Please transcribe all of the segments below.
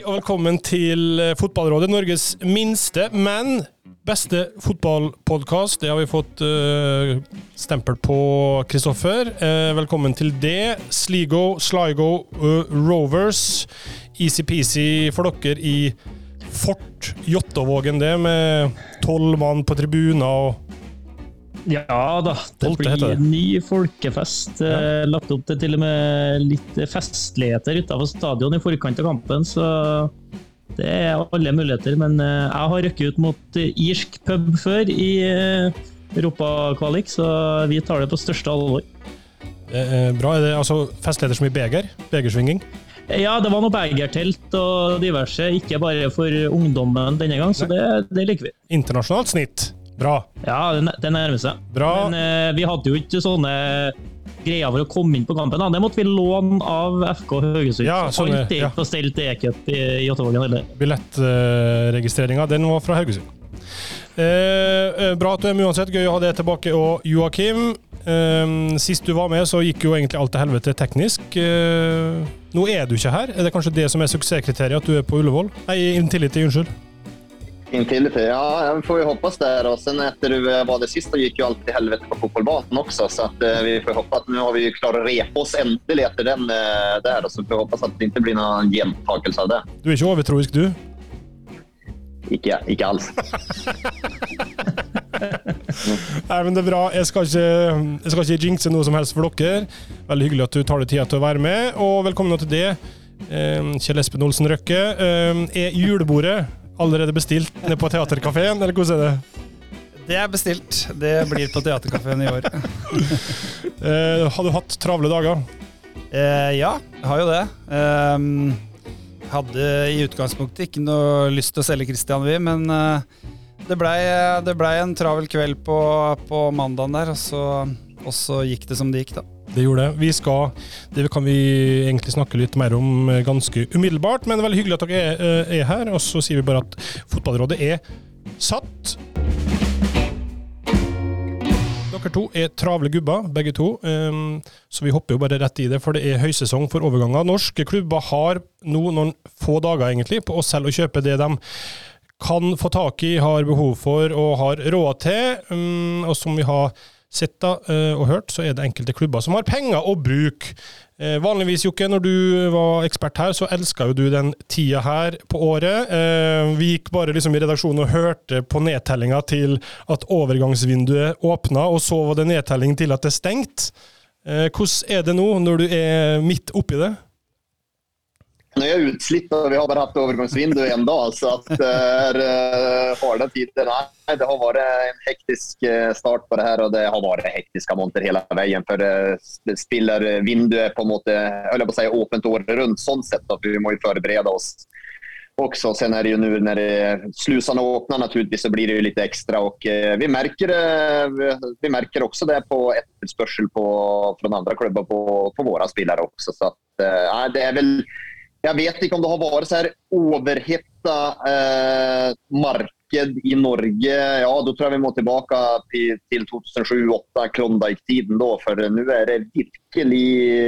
Og velkommen til eh, Fotballrådet, Norges minste, men beste fotballpodkast. Det har vi fått uh, stempel på, Kristoffer. Uh, velkommen til det. Sligo, Sligo, uh, Rovers. Easy-peasy for dere i Fort Jåttåvågen, det, med tolv mann på tribuner og ja da, det blir ny folkefest. Ja. Lagt opp til til og med litt festligheter utenfor stadion i forkant av kampen, så det er alle muligheter. Men eh, jeg har røkket ut mot eh, irsk pub før i eh, europakvalik, så vi tar det på største alvor. Eh, bra. Er det altså festligheter som i beger? Begersvinging? Ja, det var noe begertelt og diverse, ikke bare for ungdommen denne gang, så det, det liker vi. Internasjonalt snitt. Bra. Ja, det, nærmer seg. Bra. Men eh, vi hadde jo ikke sånne greier for å komme inn på kampen. Da. Det måtte vi låne av FK Haugesund. Ja, Så sånne, Alt er ja. på stell til E-cup i i Jåttåvågen heller. Billettregistreringa, den var fra Haugesund. Eh, eh, bra at du er med uansett. Gøy å ha deg tilbake. Og Joakim, eh, sist du var med, så gikk jo egentlig alt til helvete teknisk. Eh, nå er du ikke her. Er det kanskje det som er suksesskriteriet, at du er på Ullevål? Nei, Intility, unnskyld. Intility, ja, vi får ju hoppas det. Och sen efter du eh, var det sist, gick ju allt i helvete på fotbollbanan också. Så att, eh, vi får hoppas att nu har vi ju klarat repa oss äntligen efter den eh, där. Och så får vi hoppas att det inte blir någon gentakelse av det. Du er ikke overtroisk, du? Ikke, ikke alls. Nei, men det er bra. Jeg skal ikke, jeg skal ikke jinxe noe som helst for dere. Veldig hyggelig at du tar deg tida til å være med, og velkommen til det. Eh, Kjell Espen Olsen Røkke. Eh, er julebordet allerede bestilt nede på Theatercaféen, eller hvordan er det? Det er bestilt. Det blir på Theatercaféen i år. Eh, har du hatt travle dager? Eh, ja, jeg har jo det. Eh, hadde i utgangspunktet ikke noe lyst til å selge Christian Vi, men eh, det blei ble en travel kveld på, på mandagen der, og så, og så gikk det som det gikk, da. Det gjorde det. Vi skal, det kan vi egentlig snakke litt mer om eh, ganske umiddelbart, men det er veldig hyggelig at dere er, eh, er her. Og så sier vi bare at Fotballrådet er satt. Dere to er travle gubber, begge to, um, så vi hopper jo bare rett i det. For det er høysesong for overganger. Norske klubber har nå noen få dager egentlig på å selge og kjøpe det de kan få tak i, har behov for og har råd til. Um, og som vi har sett eh, og hørt, så er det enkelte klubber som har penger å bruke. Eh, vanligvis, Jokke, når du var ekspert her, så elska jo du den tida her på året. Eh, vi gikk bare liksom i redaksjonen og hørte på nedtellinga til at overgangsvinduet åpna, og så var det nedtelling til at det er stengt. Hvordan er det nå, når du er midt oppi det? Nu är jag utslitt och vi har bara haft övergångsvindu en dag så att det är eh, hårda tider. Nej, det har varit en hektisk eh, start på det här och det har varit hektiska monter hela vägen för eh, det spiller vinduet på en måte, jag på att säga, öppet året runt sånt sätt då, vi måste jo förbereda oss också. Sen är det ju nu när det, slusarna öppnar så blir det ju lite extra och eh, vi märker, eh, vi- märker också det på efterspörsel på, från andra klubbar på, på våra spelare också. Så att, eh, det är väl jag vet inte om det har varit så här överhetta eh, marked i Norge. Ja, då tror jag vi må tillbaka till, till 2007-2008, Klondike-tiden då. För nu är det virkelig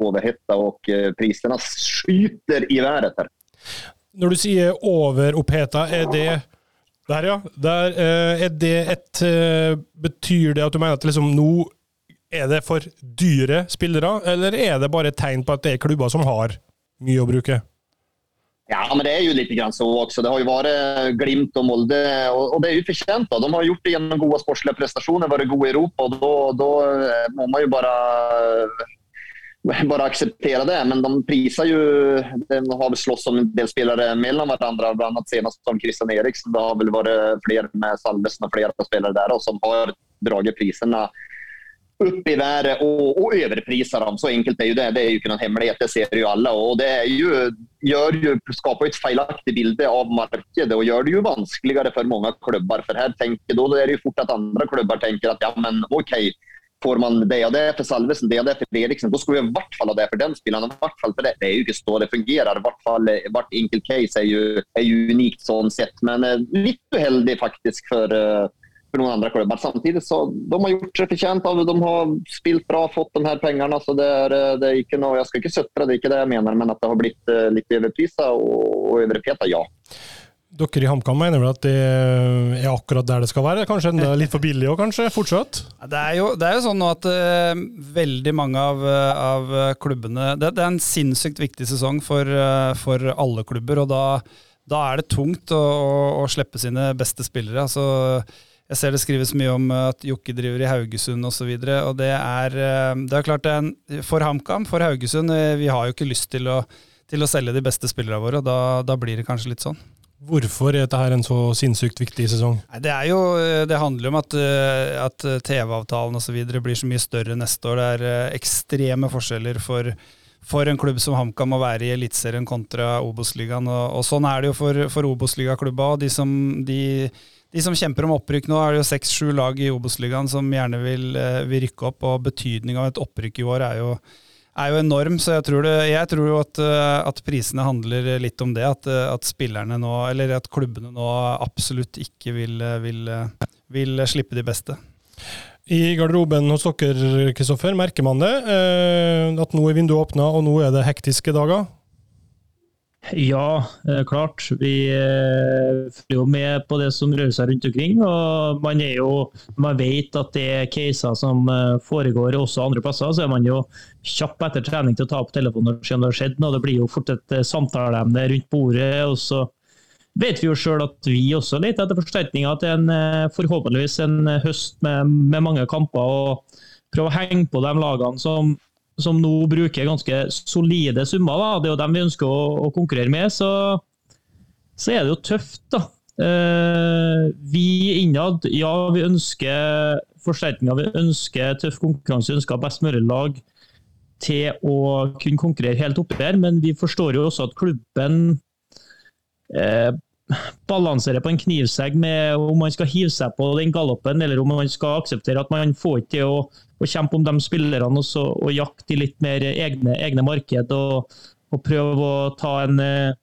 överhetta och eh, priserna skjuter i været här. Når du sier overoppheta, er det Der, ja. Der, eh, er det et eh, Betyr det at du mener at liksom nå er det for dyre spillere, eller er det bare et tegn på at det er klubber som har mye å bruke? Ja, men det er jo litt grann så også. Det har jo vært Glimt og Molde och det er jo förtjänt. Då. De har gjort det gjennom gode sportslige prestasjoner, vært gode i Europa og då eh, må man jo bare bare akseptere det. Men de priser jo de har slåss om en del spillere mellom hverandre, blant annet senest som Christian Eriksen. Det har vel vært flere med Salvesen og flere spillere der og som har dratt priserna upp i været och, och överprisa dem. Så enkelt är ju det. Det är ju inte någon hemlighet, det ser ju alla. Och det är ju, gör ju, skapar ju ett felaktigt av marknaden och gör det ju vanskligare för många klubbar. För här tänker, då är det ju fort att andra klubbar tänker att ja men okej, får man det och det för Salvesen, det och det för Eriksen, då ska vi i vart fall ha det för den spelaren. I vart fall för det. Det är ju inte så det fungerar. I vart fall, hvert vart enkelt case är ju, är ju unikt sånn sett. Men eh, lite heldig faktiskt för, eh, för noen andre klubbar. Samtidig så de har gjort seg förtjänt av det. De har spilt bra, fått de her pengene. Så det er, det är ikke noe, jeg skal ikke søtre, det er ikke det jeg mener, men at det har blitt uh, litt overprisa og, og overpeta, ja. Dere i HamKam mener vel at det er akkurat der det skal være? Kanskje enda litt for billig òg, kanskje? Fortsatt? Det er jo, det er jo sånn nå at uh, veldig mange av, av klubbene det, det, er en sinnssykt viktig sesong for, uh, for alle klubber. og da, da er det tungt å, å, å slippe sine beste spillere. altså jeg ser det skrives mye om at Jokke driver i Haugesund osv. Det er, det er klart det er en, For HamKam, for Haugesund, vi har jo ikke lyst til å, til å selge de beste spillerne våre. og da, da blir det kanskje litt sånn. Hvorfor er dette en så sinnssykt viktig sesong? Det, er jo, det handler om at, at TV-avtalen osv. blir så mye større neste år. Det er ekstreme forskjeller for, for en klubb som HamKam å være i Eliteserien kontra Obos-ligaen. Og, og, sånn er det jo for, for Obos-ligaklubba De, som, de, de, som kjemper om opprykk nå, er det jo seks-sju lag i Obos-ligaen som gjerne vil, vil rykke opp. Og betydninga av et opprykk i år er jo er jo enorm, så jeg tror, det, jeg tror jo at, eh, at, prisene handler litt om det. At, eh, at, spillerne nå, eller at klubbene nå absolutt ikke vil, vil, vil slippe de beste. I garderoben hos dere, Kristoffer, merker man det? Eh, at nå er vinduet åpna, og nå er det hektiske dager? Ja, klart. Vi følger jo med på det som rører seg rundt omkring. og Man, er jo, man vet at det er caser som foregår også andre plasser. Så er man jo kjapp etter trening til å ta opp telefonen og se om det har skjedd noe. Det blir jo fort et samtaleemne rundt bordet. og så vet vi jo sjøl at vi også leter etter forsterkninger til en, forhåpentligvis en høst med, med mange kamper. og Prøve å henge på de lagene som som nå bruker ganske solide summer. Da. Det er jo dem vi ønsker å, å konkurrere med. Så, så, er det jo tøft, da. Eh, vi innad, ja, vi ønsker forsterkninger. Vi ønsker tøff konkurranse, vi ønsker best mulig lag til å kunne konkurrere helt oppe her. Men vi forstår jo også at klubben eh, balanserer på en knivsegg med om man skal hive seg på den galoppen, eller om man skal akseptere at man får til å og kjempe om de spillerne også, og jakte i litt mer egne, egne marked. Og, og, prøve å ta en eh,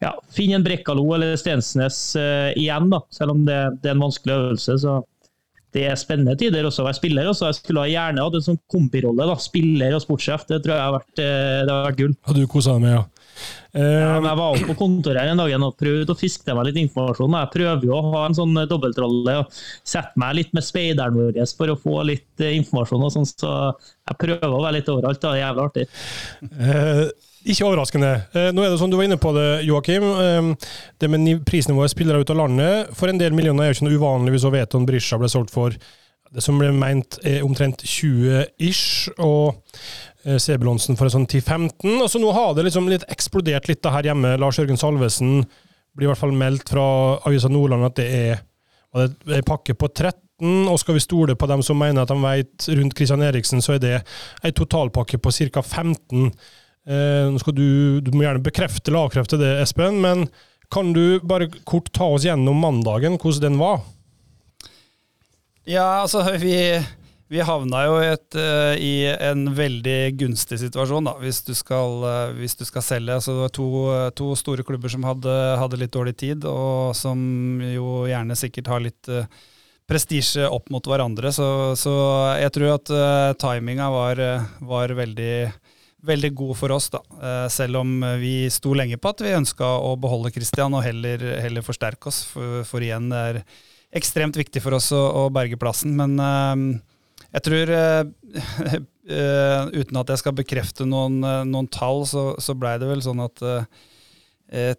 ja, finne en Brekkalo eller Stensnes uh, igjen, da, selv om det, det, er en vanskelig øvelse. så det er spennende tider også å være spiller. Også. Jeg skulle gjerne hatt en sånn kombirolle. Spiller og sportssjef. Det tror jeg har vært, eh, det har vært gull. Har du kosa deg med, ja? Ja, jeg var oppe på kontoret her en dag og prøvde å fiske meg litt informasjon. Jeg prøver jo å ha en sånn dobbeltrolle og sette meg litt med speideren vår for å få litt informasjon. og sånn, Så jeg prøver å være litt overalt. Det er jævlig artig. Eh, ikke overraskende. Eh, nå er det sånn Du var inne på det, Joakim. det med prisnivået spillere ut av landet. For en del millioner er jo ikke noe uvanlig hvis Veton Brisja ble solgt for det som ble meint er omtrent 20 ish. og Eh, Sebulonsen for en sånn 10-15. Og så nå har det liksom litt eksplodert litt det her hjemme. Lars Jørgen Salvesen blir i hvert fall meldt fra Avisa Nordland at det er, er pakke på 13. Og skal vi stole på dem som mener at de vet rundt Christian Eriksen, så er det ei totalpakke på ca. 15. Eh, du, du må gjerne bekrefte eller avkrefte det, Espen, men kan du bare kort ta oss gjennom mandagen, hvordan den var? Ja, altså vi vi havna jo et, uh, i en veldig gunstig situasjon da, hvis du skal, uh, hvis du skal selge. Altså, det var to, to, store klubber som hadde, hadde, litt dårlig tid, og som jo gjerne sikkert har litt uh, prestisje opp mot hverandre. Så, så jeg tror at uh, timinga var, var veldig, veldig, god for oss, da. selv om vi sto lenge på at vi ønska å beholde Christian og heller, heller forsterke oss. For, for, igjen, det er ekstremt viktig for oss å, å berge plassen. men jeg tror, uh, uh, uten at jeg skal bekrefte noen, uh, noen tall, så, så blei det vel sånn at uh,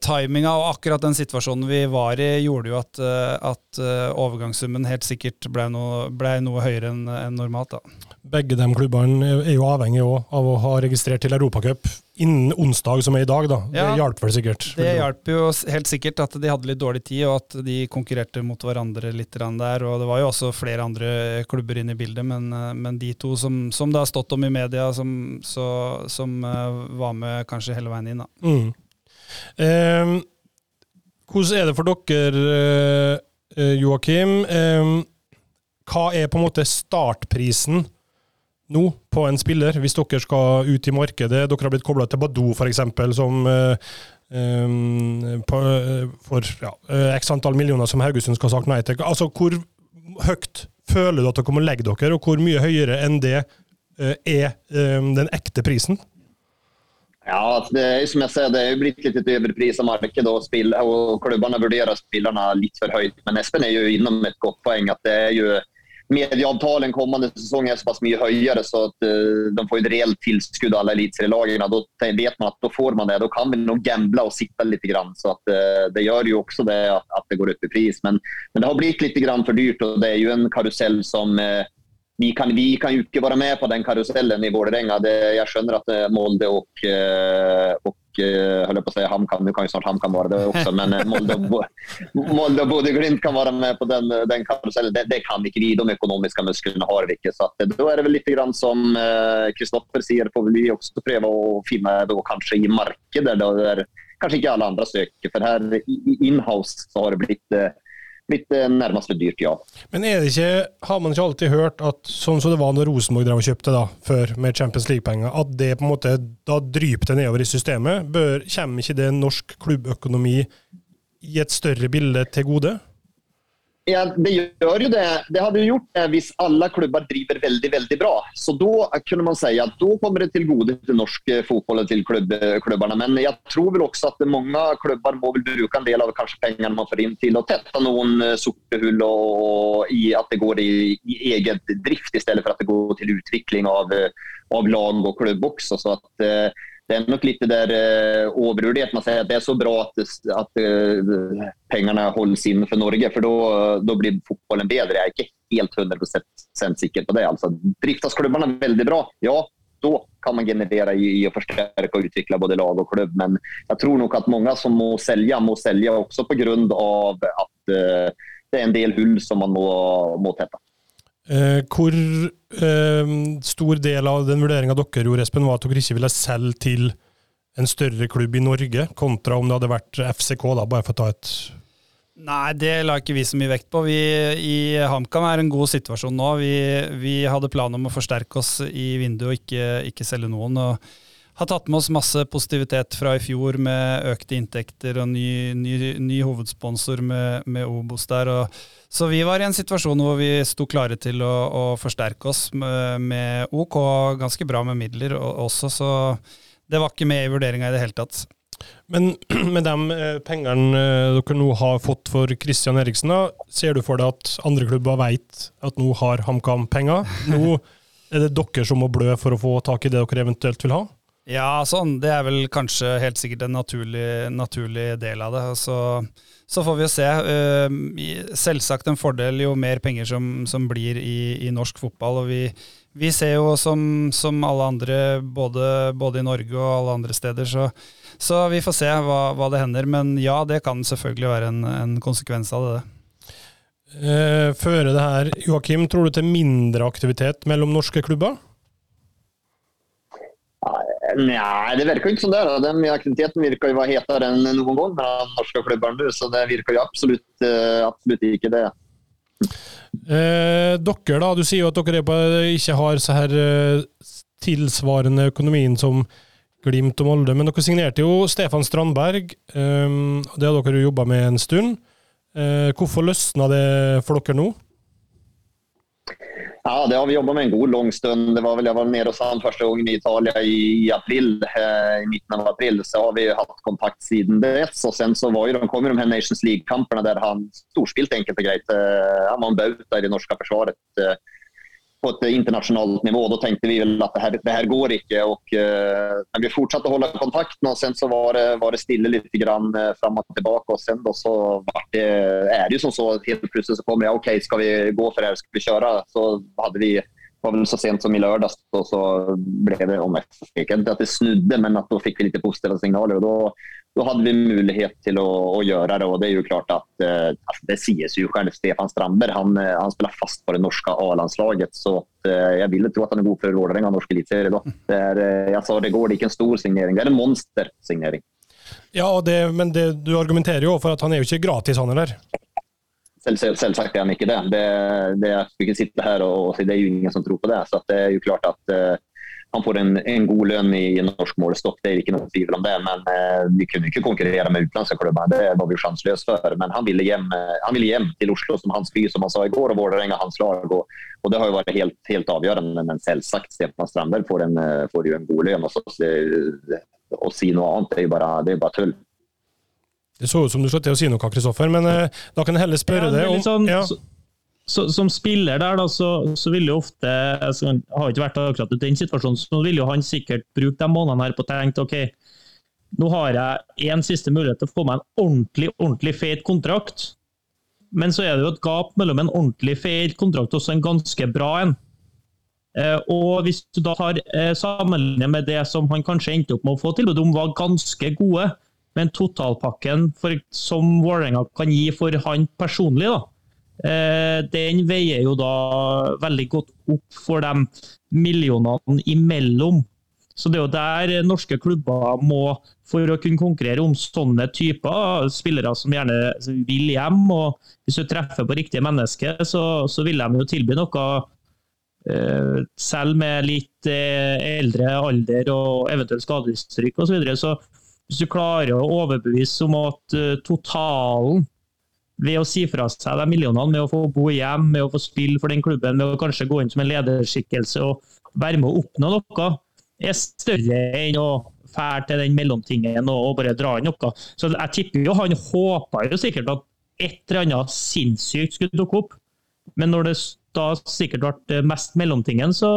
timinga og akkurat den situasjonen vi var i, gjorde jo at, at overgangssummen helt sikkert blei noe, ble noe høyere enn en normalt. da. Begge de klubbene er jo avhengig av å ha registrert til Europacup innen onsdag, som er i dag. da. Ja, det hjalp vel sikkert? Det hjalp jo helt sikkert at de hadde litt dårlig tid, og at de konkurrerte mot hverandre litt der. og Det var jo også flere andre klubber inne i bildet, men, men de to som, som, det har stått om i media, som, så, som uh, var med kanskje hele veien inn. da. Mm. Eh, hvordan er det for dere, eh, Joakim? Eh, hva er på en måte startprisen? Nå på en spiller, hvis dere skal ut i markedet. Dere har blitt kobla til Badou, f.eks., som um, på, for ja, x antall millioner som Haugesund skal ha sagt nei til. Altså, Hvor høyt føler du at dere må legge dere, og hvor mye høyere enn det uh, er um, den ekte prisen? Ja, altså, det er som jeg sier, det er blitt litt et av markedet og, spill, og klubbene vurderer spillerne litt for høyt. Men Espen er jo innom et godt poeng. at det er jo medieavtalen kommende säsong är så pass mye høyere, så at uh, de får et reelt tilskudd alle elitserieslagene. Da vet man at da får man det. Da kan vi nog gamble og sitte litt. Grann, så at, uh, det gjør jo også det at, at, det går opp i pris. Men, men, det har blitt litt grann for dyrt, og det er jo en karusell som uh, vi kan, vi kan jo ikke være med på den karusellen i Vålerenga. Jeg skjønner at Molde og, og höll på å si HamKam, du kan jo snart HamKam være det også, men Molde og Bodø-Glimt kan være med på den, den karusellen. Det, det, kan ikke vi, de økonomiske musklene har vi ikke. Så at, da er det vel litt grann som Kristoffer sier, får vi også prøve å finne da, kanskje i markedet der kanskje ikke alle andre søker. For her inhouse har det blitt blitt eh, nærmest dyrt, ja. Men er det ikke, har man ikke alltid hørt at sånn som det var når Rosenborg drev og kjøpte da, før med Champions League-penger, at det på en måte da dryper det nedover i systemet? Bør, kommer ikke det norsk klubbøkonomi i et større bilde til gode? Ja, det gjør jo det. Det hadde jo gjort det hvis alle klubber driver veldig veldig bra. Så da kunne man si at da kommer det til gode til norsk fotball og til klubb, klubbene. Men jeg tror vel også at mange klubber må vel bruke en del av kanskje pengene man får inn til å tette noen eh, sorte hull, og, i at det går i, i eget drift i stedet for at det går til utvikling av, av lag og klubb også. Så at eh, det nok litt det der uh, overvurdert. Man sier at det er så bra at, at uh, pengene holdes innenfor Norge, for da blir fotballen bedre. Jeg er ikke helt 100 sikker på det. Altså, driftes klubbene veldig bra, ja, da kan man generere i, å forsterke og utvikle både lag og klubb. Men jeg tror nok at mange som må selge, må selge også pga. at uh, det er en del hull som man må, må tette. Eh, hvor eh, stor del av den vurderinga dere gjorde, Espen, var at dere ikke ville selge til en større klubb i Norge, kontra om det hadde vært FCK, da, bare for å ta et Nei, det la ikke vi så mye vekt på. Vi i HamKam er en god situasjon nå. Vi, vi hadde plan om å forsterke oss i vinduet og ikke, ikke selge noen. og har tatt med oss masse positivitet fra i fjor med økte inntekter og ny, ny, ny hovedsponsor med, med Obos der. Og, så vi var i en situasjon hvor vi sto klare til å, å forsterke oss med, med, OK, ganske bra med midler også, så det var ikke med i vurderinga i det hele tatt. Men med de eh, pengene eh, dere nå har fått for Christian Eriksen, da, ser du for deg at andre klubber vet at nå har HamKam penger? Nå er det dere som må blø for å få tak i det dere eventuelt vil ha? Ja, sånn. Det er vel kanskje helt sikkert en naturlig, naturlig del av det. Så, så, får vi jo se. Uh, selvsagt en fordel jo mer penger som, som blir i, i, norsk fotball. og vi, vi ser jo som, som alle andre, både, både, i Norge og alle andre steder, så, så vi får se hva, hva, det hender. Men ja, det kan selvfølgelig være en, en konsekvens av det. Uh, fører det her, Joakim, tror du til mindre aktivitet mellom norske klubber? Nei, det virker ikke sånn. det. Den aktiviteten virker jo være hetere enn noen gang med norske klubber nå, så det virker jo absolutt, eh, absolutt ikke det. Eh, dere da, Du sier jo at dere ikke har så her eh, tilsvarende økonomien som Glimt og Molde, men dere signerte jo Stefan Strandberg. Eh, det har dere jo jobba med en stund. Eh, hvorfor løsna det for dere nå? Ja, det har vi jobbat med en god lång stund. Det var väl, jag var nere hos honom första gången i Italien i april, eh, i mitten av april. Så har vi haft kontakt siden dess. Och sen så var ju, de kom ju de här Nations League-kamperna där han storspilte enkelt och greit. Eh, han var en bauta i det norska försvaret. Eh, på et internasjonalt nivå. Da tenkte vi vel at det her, det her går ikke. Og, uh, men vi fortsatte holde kontakten, og sen så var det, var det stille litt grann, uh, fram og tilbake. Og sen da så det, er det jo sånn så helt plutselig så kommer jeg OK, skal vi gå for her, skal vi kjøre? Så hadde vi var vel så sent som i lørdag, og så ble det om et, ikke at det snudde, men at da fikk vi litt positive signaler. og da da hadde vi mulighet til å, å, gjøre det. og Det er jo klart at eh, altså, det sies jo selv. Stefan Strandberg han, eh, han, spiller fast på det norske A-landslaget. så eh, Jeg ville tro at han er god for Vålerenga norsk eliteserie. Det, eh, jeg sa det går, det er ikke en stor signering, det er en monstersignering. Ja, det, men det, du argumenterer jo for at han er jo ikke gratis, han heller? Selv, selv, selvsagt er han ikke det. det, det jeg skal ikke sitte her og, og si det er jo ingen som tror på det. så det er jo klart at eh, han får en, en god lønn i, norsk målestokk, det er ikke noe tvil om det. Men eh, vi kunne ikke konkurrere med utenlandske klubber, det var vi sjanseløse for. Men han ville, hjem, eh, han ville hjem til Oslo som hans by, som han sa i går, og Vålerenga hans lag. Og, og, det har jo vært helt, helt avgjørende. Men selvsagt, Stefan Strandberg får, en, eh, får jo en god lønn. Å si noe annet det er jo bare, det er bare tull. Det så ut som du sluttet å si noe, Kristoffer, men eh, da kan jeg heller spørre ja, deg om sånn, ja. Så, Som spiller der, da, så, så vil jo ofte altså, Har ikke vært akkurat i den situasjonen, så vil jo han sikkert bruke de månedene her på å tenke ok, nå har jeg én siste mulighet til å få meg en ordentlig, ordentlig feit kontrakt. Men så er det jo et gap mellom en ordentlig feit kontrakt og en ganske bra en. Eh, og hvis du da har eh, sammenlignet med det som han kanskje endte opp med å få tilbud om, var ganske gode, men totalpakken for, som Vålerenga kan gi for han personlig, da, den veier jo da veldig godt opp for de millionene imellom. Så det er jo der norske klubber må, for å kunne konkurrere om sånne typer spillere som gjerne vil hjem, og hvis du treffer på riktige mennesker, så, så vil de jo tilby noe eh, selv med litt eh, eldre alder og eventuelt skadehistorikk osv. Så, videre, så hvis du klarer å overbevise om at totalen ved å si fra seg de millionene, med å få bo hjem, med å få spille for den klubben, med å kanskje gå inn som en lederskikkelse og være med å oppnå noe, er større enn å fære til den mellomtingen og, bare dra inn noe. Så jeg tipper jo Han håpa jo sikkert at et eller annet sinnssykt skulle dukke opp, men når det da sikkert ble mest mellomtingen, så,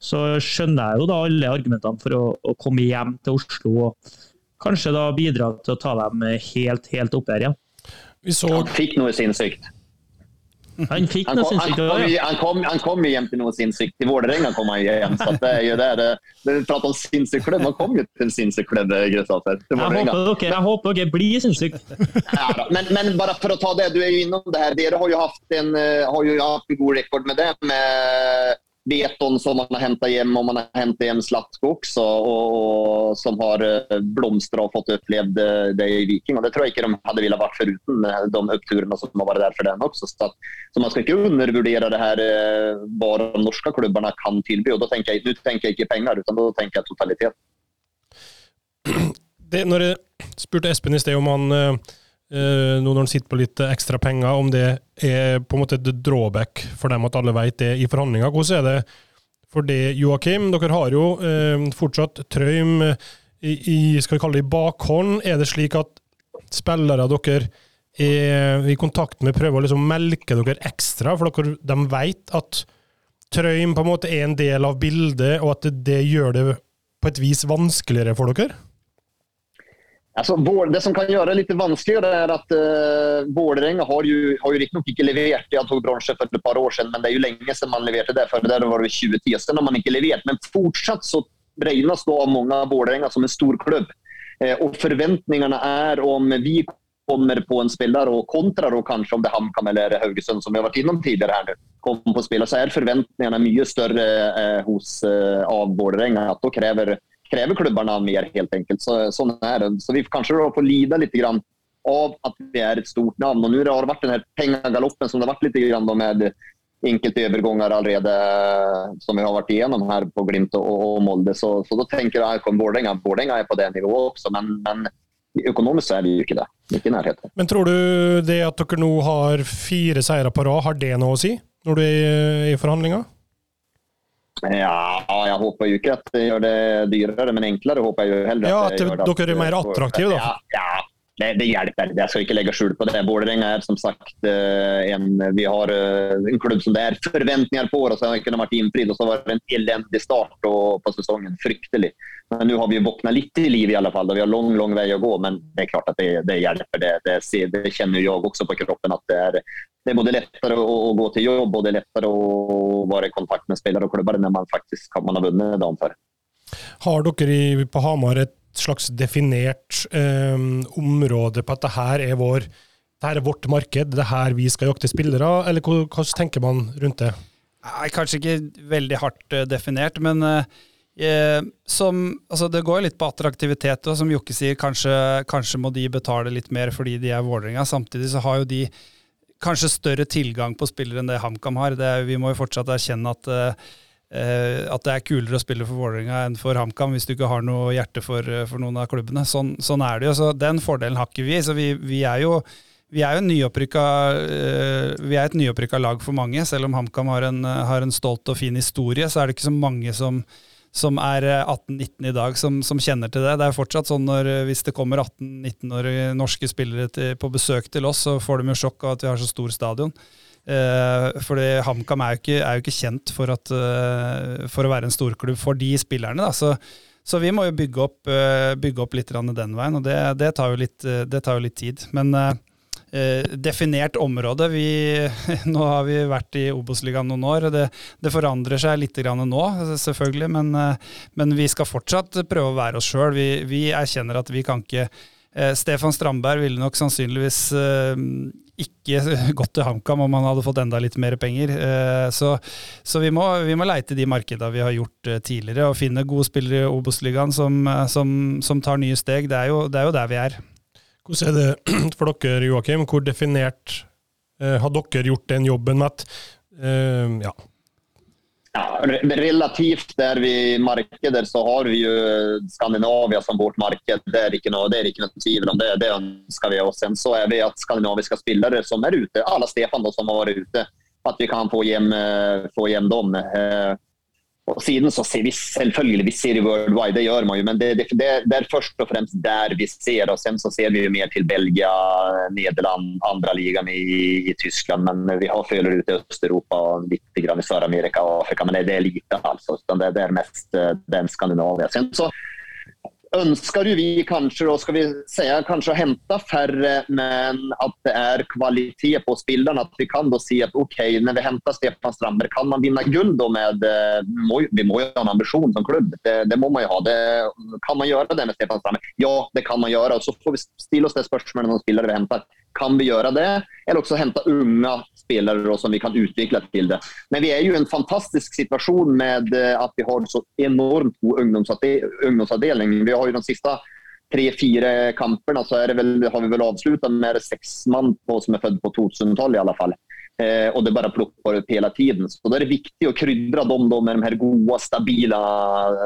så skjønner jeg jo da alle argumentene for å, å komme hjem til Oslo og kanskje da bidra til å ta dem helt, helt opp her igjen. Så... Han fikk noe sinnssykt. Han fikk noe sinnssykt. ja. han, kom, han kom hjem til noe sinnssykt. I Vålerenga kom han hjem. så det er jo det, det, det Prat om sinnssyk klubb. Han kom jo til en sinnssyk klubb, Kristoffer. Jeg håper dere, jeg håper dere blir sinnssyke. Ja, men, men, bare for å ta det, du er jo innom det her. Dere har jo hatt en, eh, har jo hatt en god rekord med det. med Beton som man har hentet hjem, og man har hentet hjem Slatko også, og, som har eh, blomstra og fått opplevd det i Viking. og Det tror jeg ikke de hadde ville vært foruten eh, de oppturene som har vært der for den også. Så, så man skal ikke undervurdere det her eh, hva de norske klubbene kan tilby. og da tenker jeg, Nå tenker jeg ikke penger, utan da tenker jeg totalitet. Det, når jeg spurte Espen i sted om han nå når han sitter på litt ekstra penger, om det er på en måte et drawback for dem at alle vet det i forhandlinger. Hvordan er det for det, Joakim? Dere har jo uh, fortsatt Trøym i, i, skal vi kalle det i bakhånd. Er det slik at spillere dere er i kontakt med, prøver å liksom melke dere ekstra, for dere, de vet at Trøym på en måte er en del av bildet, og at det gjør det på et vis vanskeligere for dere? Alltså, det som kan gjøre det litt vanskeligere, er at uh, Vålerenga har jo, har jo riktignok ikke levert. Jeg tok bronse for et par år siden, men det er jo lenge siden man leverte det. for det var det 2010 siden man ikke levert. Men fortsatt så regnes det av mange Vålerenga som en stor klubb. Eh, og forventningene er om vi kommer på en spiller og kontra og kanskje om det er HamKam eller Haugesund, som vi har vært innom tidligere her nå, kommer på spiller, så er forventningene mye større eh, hos, av Vålerenga. At da krever krever klubbene mer, helt enkelt. Så, sånn er det. Så vi kanskje får lide litt grann av at vi er et stort navn. Og nå har det vært den her pengegaloppen som det har vært litt grann med enkelte overganger allerede som vi har vært igjennom her på Glimt og, og Molde. Så, så, da tenker jeg at Vålerenga er på det nivået også, men, men økonomisk er det jo ikke det. Ikke i nærheten. Men tror du det at dere nå har fire seire på rad, har det noe å si når du er i forhandlinger? Ja, jeg håper jo ikke at det gjør det dyrere, men enklere håper jeg jo heller. Ja, at, at dere er mer attraktive, da? Ja, ja det, det, hjelper. Jeg skal ikke legge skjul på det. Vålerenga er som sagt eh, en, vi har eh, en klubb som det er forventninger på, og så ikke vært innfridd. Og så var det en elendig start på, på sesongen. Fryktelig. Men nå har vi våkna litt til liv, i alle fall. Vi har lang lang vei å gå, men det er klart at det, det hjelper. Det, det, det, kjenner jeg også på kroppen. at det er, det er både lettere å, å, gå til jobb og det er lettere å være i kontakt med spillere og klubber når man faktisk man har vunnet dagen før. Har dere i, på Hamar et slags definert eh, område på at det her er vår det her er vårt marked, det er her vi skal jakte spillere, eller hvordan tenker man rundt det? Nei, Kanskje ikke veldig hardt uh, definert, men uh, eh, som, altså det går litt på attraktivitet. Og som Jokke sier, kanskje, kanskje, må de betale litt mer fordi de er Vålerenga. Samtidig så har jo de kanskje større tilgang på spillere enn det HamKam har. Det, vi må jo fortsatt erkjenne at uh, at det er kulere å spille for Vålerenga enn for HamKam hvis du ikke har noe hjerte for, eh, for noen av klubbene. Sånn, sånn, er det jo. Så den fordelen har ikke vi. Så vi, vi er jo vi er nyopprykka, vi er et nyopprykka lag for mange. Selv om HamKam har, har, en stolt og fin historie, så er det ikke så mange som, som er 18-19 i dag, som, som, kjenner til det. Det er fortsatt sånn når hvis det kommer 18-19-årige norske spillere til, på besøk til oss, så får de jo sjokk av at vi har så stor stadion. Eh, fordi HamKam er, er, jo ikke kjent for, at, for, å være en storklubb for de spillerne. Da. Så, så vi må jo bygge opp, bygge opp litt den veien, og det, det, tar, litt, det tar jo litt tid. Men definert område vi, Nå har vi vært i Obos-ligaen noen år. Det, det, forandrer seg litt nå, selvfølgelig, men, men, vi skal fortsatt prøve å være oss sjøl. Vi, vi erkjenner at vi kan ikke Stefan Strandberg ville nok sannsynligvis ikke gått til HamKam om han hadde fått enda litt mer penger. Eh, så, så vi, må, vi, må, leite de markedene vi har gjort eh, tidligere, og finne gode spillere i Obos-ligaen som, eh, som, som, tar nye steg. Det er, jo, det er, jo, der vi er. Hvordan er det for dere, Joakim? Hvor definert har dere gjort den jobben med Eh, ja, Ja, relativt der vi markeder så har vi jo Skandinavia som vårt marked. Det er ikke noe, det er ikke noe tvil om det. Det ønsker vi oss. Så er vi at skandinaviske spillere som er ute, alle Stefan da, som har vært ute, at vi kan få hjem, eh, få hjem dem. Eh, og siden så ser vi selvfølgelig vi ser worldwide, det gjør man jo, men det, det, det, er først og fremst der vi ser. og Sen så ser vi jo mer til Belgia, Nederland, andre ligaen i, i, Tyskland. Men vi har følger ut i Øst-Europa og litt i Sør-Amerika og Afrika. Men det, er lite, altså. Det, er mest eh, den Skandinavia. Sen så ønsker jo vi kanskje, skal vi si, kanskje å hente færre, men at det er kvalitet på spillerne. At vi kan da si at ok, når vi henter Stefan Strandberg, kan man vinne gull da med eh, Vi må jo ha en ambisjon som klubb. Det, det må man jo ha. Det, kan man gjøre det med Stefan Strandberg? Ja, det kan man gjøre. Så får vi stille oss det spørsmålet når spillere vi henter. Kan vi gjøre det? Eller også hente unge spelare då, som vi kan utvikle til det. Men vi er jo i en fantastisk situasjon med eh, at vi har så enormt god ungdomsavdeling. Vi har jo de siste tre-fire kampene så vel, har vi vel avslutta med seks mann på, som er født på 2012 i alle fall. Eh, og det bare plukker opp hele tiden. Så da er det viktig å krydre dem da, med de her gode, stabile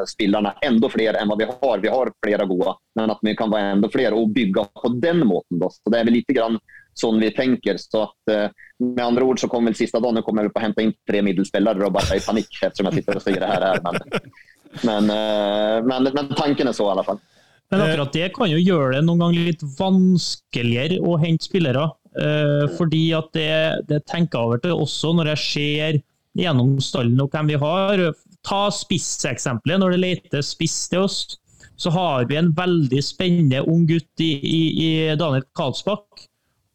spillerne. Enda flere enn hva vi har. Vi har flere gode, men at vi kan være enda flere og bygge på den måten. Da. Så det er vel litt grann sånn vi tenker. Så at, eh, med andre ord så kommer vel siste dagen kommer jeg på å hente inn tre middelspillere og bare i panikk ettersom jeg sitter og sier det her. Men, men, eh, men, men, tanken er så, i alle fall. Men akkurat det kan jo gjøre det noen ganger litt vanskeligere å hente spillere. Eh, fordi at det, det tenker jeg over til også når jeg ser gjennom stallen og hvem vi har. Ta spisseksempelet. Når det leter spiss til oss, så har vi en veldig spennende ung gutt i, i, i Daniel Karlsbakk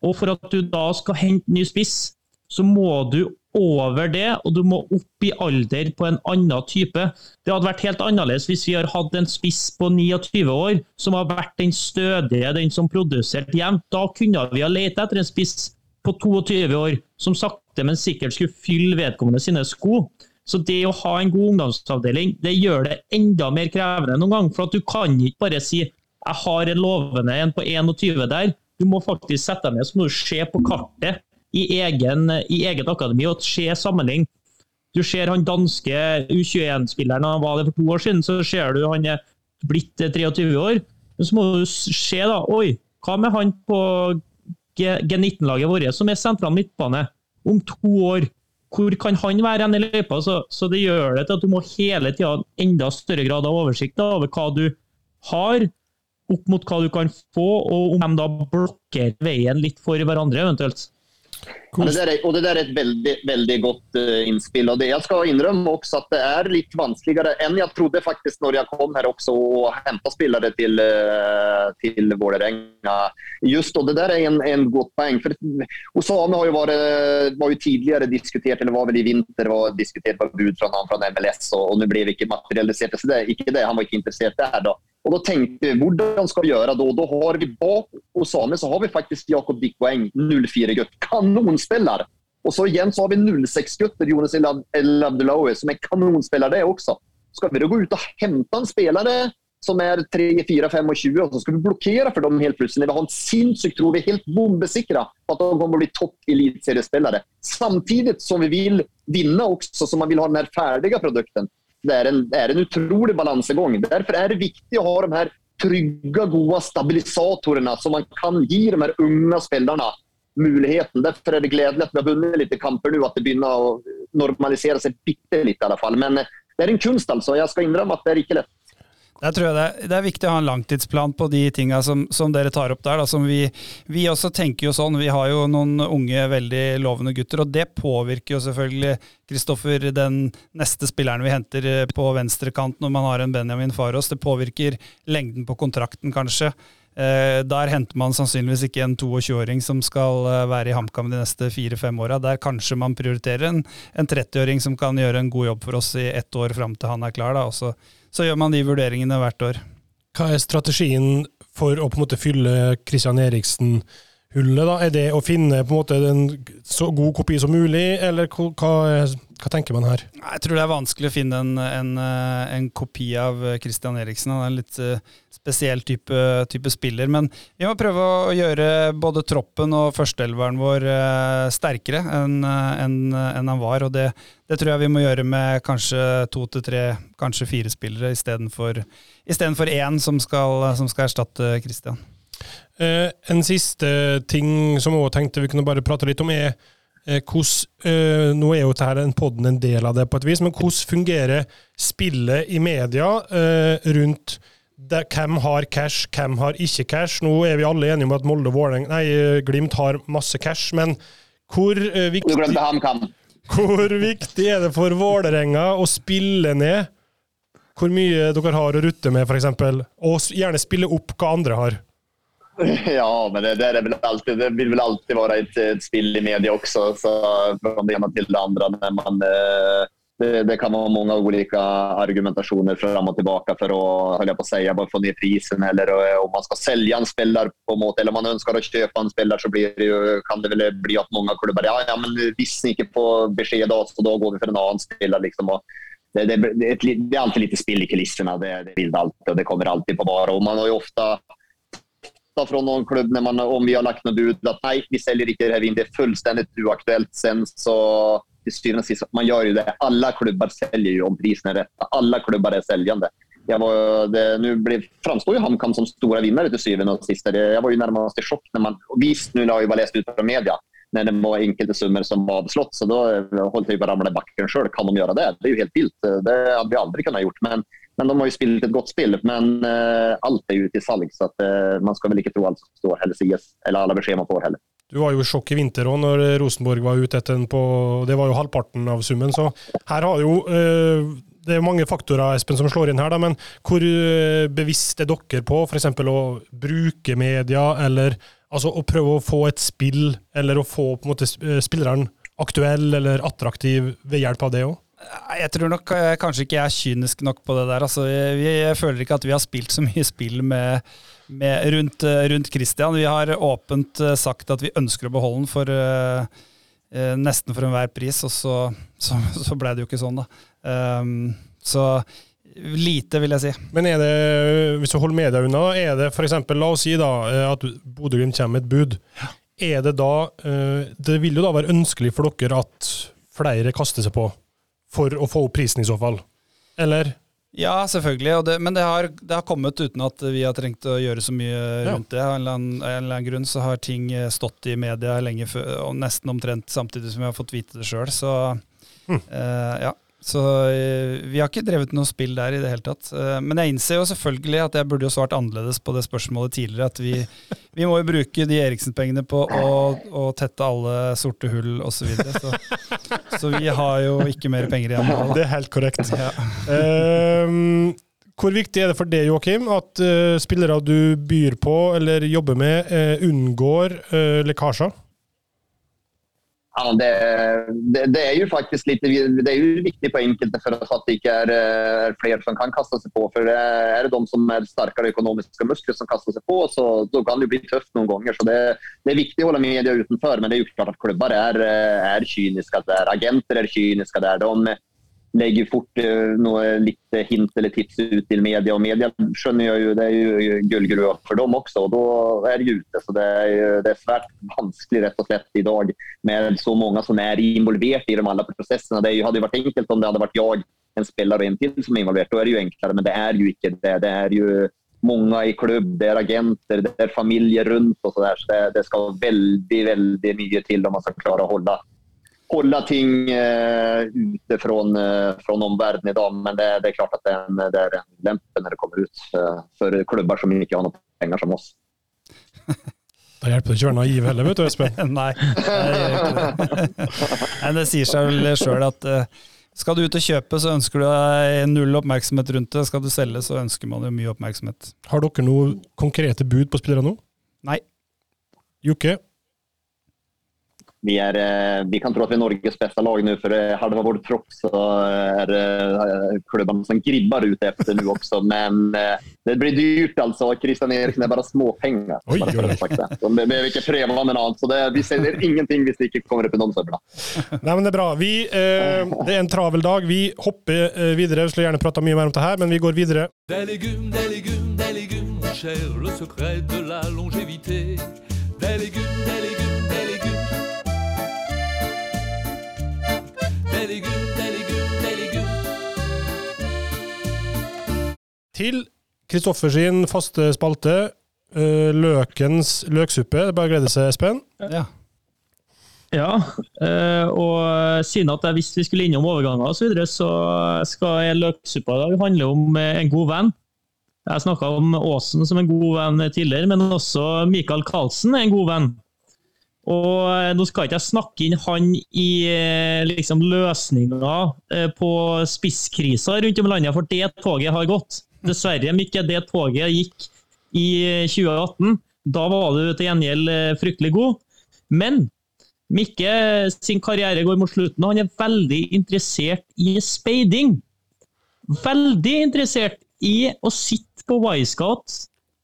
og for at du da skal hente ny spiss, så må du over det, og du må opp i alder på en annen type. Det hadde vært helt annerledes hvis vi har hatt en spiss på 29 år som har vært den stødige, den som produserte jevnt. Da kunne vi ha lett etter en spiss på 22 år som sakte, men sikkert skulle fylle vedkommende sine sko. Så det å ha en god ungdomsavdeling det gjør det enda mer krevende noen gang. For at du kan ikke bare si jeg har en lovende en på 21 der, du må faktisk sette deg ned så må du se på kartet i, egen, i eget akademi og se sammenligning. Du ser han danske U21-spilleren han var det for to år siden, så ser du han er blitt 23 år. Men så må du se, da. Oi, hva med han på G19-laget vårt, som er sentral midtbane, om to år? Hvor kan han være hen i løypa? Så, så, det gjør det til at du må hele tida ha enda større grad av oversikt over hva du har, opp mot hva du kan få, og om de da blokker veien litt for hverandre, eventuelt. Ja, det er, og det der er et veldig, veldig godt uh, innspill. og det, Jeg skal innrømme også at det er litt vanskeligere enn jeg trodde faktisk når jeg kom her også og hentet spillere til, uh, til Vålerenga. Just, og det der er en, en godt poeng. for Osame har jo vært, var jo tidligere diskutert, eller var vel i vinter var diskutert på bud fra, fra MLS, og, og nå ble vi ikke materialisert. så det er ikke det, Han var ikke interessert der da. Og da tenkte vi, Hvordan skal vi gjøre da? Da har vi bak Osame så har vi faktisk Jakob Dikwaeng, 04-gutt. Kanonspiller! Og så igjen så har vi 06-gutter, Jonas El Abdullahi, som er kanonspiller det også. Skal vi da gå ut og hente en spiller som er 3, 4, 5 og 20 så skal vi blokkere for dem helt plutselig. vi har en sinnssykt tro. Vi er helt bombesikra på at de kommer å bli topp eliteseriespillere. Samtidig som vi vil vinne også, så man vil ha den her ferdige produkten. Det er en, det er en utrolig balansegang. Derfor er det viktig å ha de her trygga, gode stabilisatorene som man kan gi de her unga spelarna muligheten. Derfor er det gledelig at vi har vunnet litt kamper nå, at det begynner å normalisere seg bitte litt i alle fall. Men det er en kunst altså. Jeg skal innrømme at det er ikke lätt. Der tror det det er, viktig å ha en langtidsplan på de tinga som, som, dere tar opp der. Vi, vi, også tenker jo sånn. Vi har jo noen unge, veldig lovende gutter, og det påvirker jo selvfølgelig Kristoffer, den neste spilleren vi henter eh, på venstrekant når man har en Benjamin Faros. Det påvirker lengden på kontrakten, kanskje. Eh, der henter man sannsynligvis ikke en 22-åring som skal eh, være i HamKam de neste fire-fem åra. Der kanskje man prioriterer en, en 30-åring som kan gjøre en god jobb for oss i ett år fram til han er klar. Da. Og så gjør man de vurderingene hvert år. Hva er strategien for å på en måte fylle Christian Eriksen-hullet? da? Er det å finne på en måte en så god kopi som mulig, eller hva, hva tenker man her? Jeg tror det er vanskelig å finne en, en, en kopi av Christian Eriksen. Han er litt eh, spesiell type, type, spiller. Men vi må prøve å gjøre både troppen og førsteelveren vår eh, sterkere enn en, en han var. og det det tror jeg vi må gjøre med kanskje to til tre, kanskje fire spillere istedenfor én som skal, som skal erstatte Christian. Eh, en siste ting som jeg tenkte vi kunne bare prate litt om, er eh, hvordan eh, Nå er jo dette en podden en del av det, på et vis, men hvordan fungerer spillet i media eh, rundt det, hvem har cash, hvem har ikke cash? Nå er vi alle enige om at Molde og nei, Glimt har masse cash, men hvor eh, viktig. Hvor viktig er det for Vålerenga å spille ned hvor mye dere har å rutte med, f.eks., og gjerne spille opp hva andre har? Ja, men det, det, vel alltid, det vil vel alltid være et, et, spill i media også, Så fra det ene til det andre, men... man, eh, det, det, kan vara många olika argumentationer fram och tillbaka för att, höll jag på att säga, bara få ner prisen eller eh, om man ska sälja en spelare på måte, eller om man önskar att köpa en spelare så blir det ju, kan det väl bli att många klubbar, ja, ja men visst ni inte får besked av oss så då går vi för en annan spelare. Liksom. Och det, det, det, är alltid lite spill i kulisserna, det, det vill alltid och det kommer alltid på vara. Och man har ju ofta från någon klubb man, om vi har lagt något bud att nej, vi säljer inte det här in. Det är fullständigt oaktuellt. Sen så till syvende och sist, man gör ju det. Alla klubbar säljer ju om priserna är rätta. Alla klubbar är säljande. Jag var, det, nu blev, framstår ju HamKam som stora vinnare till syvende och sist. Jag var ju närmast i chock när man... Visst, nu har jag ju bara läst ut från media när det var enkelte summor som var avslått. Så då jeg på å ramle i backen själv. Kan de gjøre det? Det er jo helt vilt. Det hade vi aldri kunnat gjort. Men, men, de har jo spelat et godt spill. Men eh, alt er jo til salg, så att, eh, man skal vel ikke tro alt som står eller sies, eller alla besked man får heller. Du var jo i sjokk i vinter òg, når Rosenborg var ute etter den på Det var jo halvparten av summen, så her har jo uh, det er mange faktorer Espen, som slår inn her, da, men hvor bevisst er dere på f.eks. å bruke media, eller altså å prøve å få et spill, eller å få på en måte spilleren aktuell eller attraktiv ved hjelp av det òg? Jeg tror nok kanskje ikke jeg er kynisk nok på det der. Altså, jeg, jeg, føler ikke at vi har spilt så mye spill med, med rundt, rundt, Christian. Vi har åpent eh, sagt at vi ønsker å beholde den for uh, uh, nesten for enhver pris, og så, så, så ble det jo ikke sånn, da. Um, så lite, vil jeg si. Men er det, hvis du holder media unna, er det f.eks. La oss si da at Bodø-Glimt kommer med et bud. Er det da uh, Det vil jo da være ønskelig for dere at flere kaster seg på? for å få opp prisen i så fall? Eller? Ja, selvfølgelig. Det, men det har, det har, kommet uten at vi har trengt å gjøre så mye rundt det. Av en, en, eller annen grunn så har ting eh, stått i media lenge før, og nesten omtrent samtidig som vi har fått vite det sjøl. Så mm. uh, ja. Så eh, vi har ikke drevet noe spill der i det hele tatt. Uh, men jeg innser jo selvfølgelig at jeg burde jo svart annerledes på det spørsmålet tidligere. At vi, vi må jo bruke de Eriksen-pengene på å, å, tette alle sorte hull osv. Så, så, så vi har jo ikke mer penger igjen nå. Det er helt korrekt. Ja. Uh, hvor viktig er det for deg, Joakim, at uh, spillere du byr på eller jobber med, unngår lekkasjer? Ja, det, det, det, er jo faktisk litt det er jo viktig på enkelte for at det ikke er, er flere som kan kaste seg på. For det er det de som er sterkere økonomiske muskler som kaster seg på så da kan det jo bli tøft noen ganger. Så det, det er viktig å holde media utenfor, Men det er jo klart at klubber er, er kyniske der. Agenter er kyniske der. De, legger fort eh, litt hint eller tips ut til media, og media skjønner jeg jo det er jo gullgruva for dem også, og da er de ute. Så det er, det er svært vanskelig rett og slett i dag med så mange som er involvert i de alle prosessene. Det hadde vært enkelt om det hadde vært jeg, en spiller og en til som er involvert. Da er det jo enklere, men det er jo ikke det. Det er jo mange i klubb, det er agenter, det er familie rundt. og så der, så det, det skal veldig veldig mye til om man skal klare å holde hålla ting eh, ute från, eh, från omvärlden idag. Men det, det, är klart att det är en, det är en lämpe när det kommer ut eh, för klubbar som ikke har noen penger som oss. Da hjelper det ikke å være naiv heller, vet du, Espen. Nei, det det sier seg vel sjøl at uh, skal du ut og kjøpe, så ønsker du deg null oppmerksomhet rundt det. Skal du selge, så ønsker man jo mye oppmerksomhet. Har dere noen konkrete bud på spillere nå? Nei. Jokke? Vi, är, eh, vi kan tro att vi är Norges bästa lag nu för eh, halva vår tropp så är klubben klubbarna som gribbar ut efter nu också. Men det blir dyrt alltså. Christian Eriksen är bara småpengar. Oj, oj, oj. De behöver ikke prøve med noe Så det, vi selger ingenting hvis det ikke kommer opp i nomsøvla. Nei, men det er bra. Vi, eh, det er en travel dag. Vi hopper videre. Vi skulle gjerne prata mye mer om det her, men vi går videre. Des légumes, des légumes, des légumes, cher, le secret de la longévité. Des légumes, des légumes. Til Kristoffer sin faste spalte, uh, Løkens løksuppe. Det er bare å glede seg, Espen. Ja. Ja, uh, og siden at jeg visste vi skulle innom overganger osv., så, videre, så skal løksuppa i dag handle om eh, en god venn. Jeg snakka om Aasen som en god venn tidligere, men også Michael Karlsen er en god venn. Og eh, Nå skal ikke jeg snakke inn han i eh, liksom, løsninga eh, på spisskrisa rundt om i landet, for det toget har gått. Dessverre, Mikke, det toget gikk i 2018. Da var du til gjengjeld fryktelig god. Men Mikke sin karriere går mot slutten, og han er veldig interessert i speiding. Veldig interessert i å sitte på Wisecout